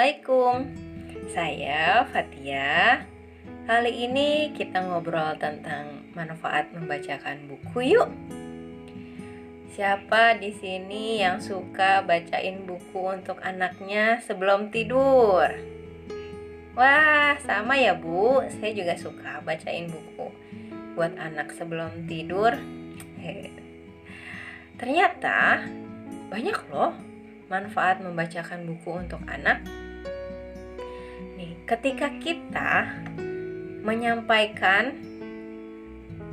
Assalamualaikum Saya Fatia Kali ini kita ngobrol tentang manfaat membacakan buku yuk Siapa di sini yang suka bacain buku untuk anaknya sebelum tidur? Wah, sama ya Bu. Saya juga suka bacain buku buat anak sebelum tidur. Ternyata banyak loh manfaat membacakan buku untuk anak. Ketika kita menyampaikan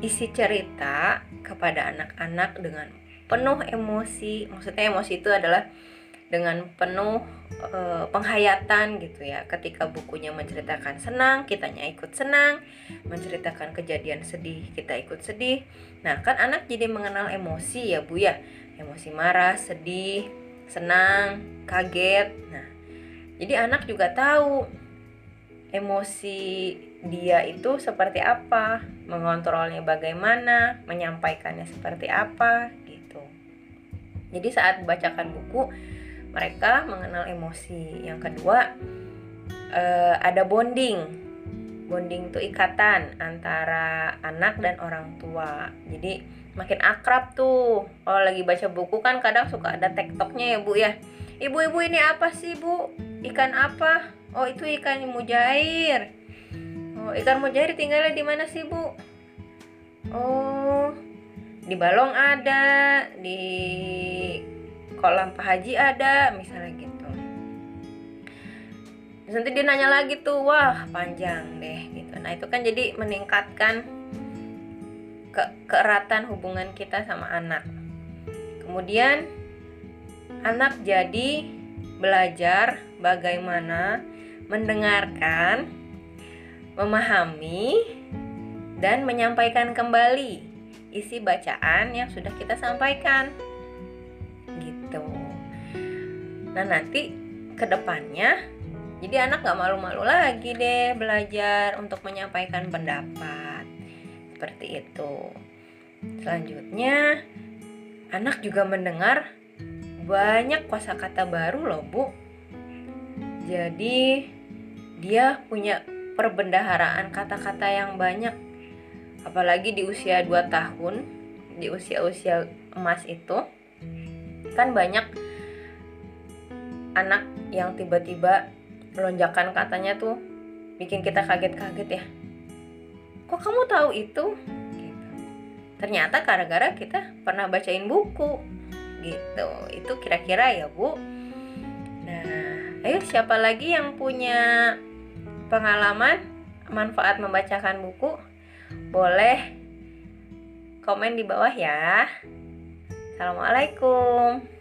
isi cerita kepada anak-anak dengan penuh emosi, maksudnya emosi itu adalah dengan penuh e, penghayatan gitu ya. Ketika bukunya menceritakan senang, kitanya ikut senang, menceritakan kejadian sedih, kita ikut sedih. Nah, kan anak jadi mengenal emosi ya, Bu ya. Emosi marah, sedih, senang, kaget. Nah, jadi anak juga tahu emosi dia itu seperti apa, mengontrolnya bagaimana, menyampaikannya seperti apa gitu. Jadi saat membacakan buku mereka mengenal emosi. Yang kedua eh, ada bonding. Bonding itu ikatan antara anak dan orang tua. Jadi makin akrab tuh. Kalau lagi baca buku kan kadang suka ada tektoknya ya bu ya. Ibu-ibu ini apa sih bu? Ikan apa? Oh itu ikan mujair. Oh ikan mujair tinggalnya di mana sih bu? Oh di balong ada, di kolam Pak Haji ada misalnya gitu nanti dia nanya lagi tuh wah panjang deh gitu nah itu kan jadi meningkatkan ke keeratan hubungan kita sama anak kemudian anak jadi belajar bagaimana mendengarkan memahami dan menyampaikan kembali isi bacaan yang sudah kita sampaikan. Gitu. Nah nanti ke depannya jadi anak gak malu-malu lagi deh belajar untuk menyampaikan pendapat. Seperti itu. Selanjutnya anak juga mendengar banyak kosakata baru loh bu jadi dia punya perbendaharaan kata-kata yang banyak. Apalagi di usia 2 tahun di usia-usia emas itu kan banyak anak yang tiba-tiba lonjakan katanya tuh bikin kita kaget-kaget ya. Kok kamu tahu itu? Gitu. ternyata gara-gara kita pernah bacain buku. Gitu. Itu kira-kira ya bu siapa lagi yang punya pengalaman manfaat membacakan buku boleh komen di bawah ya Assalamualaikum.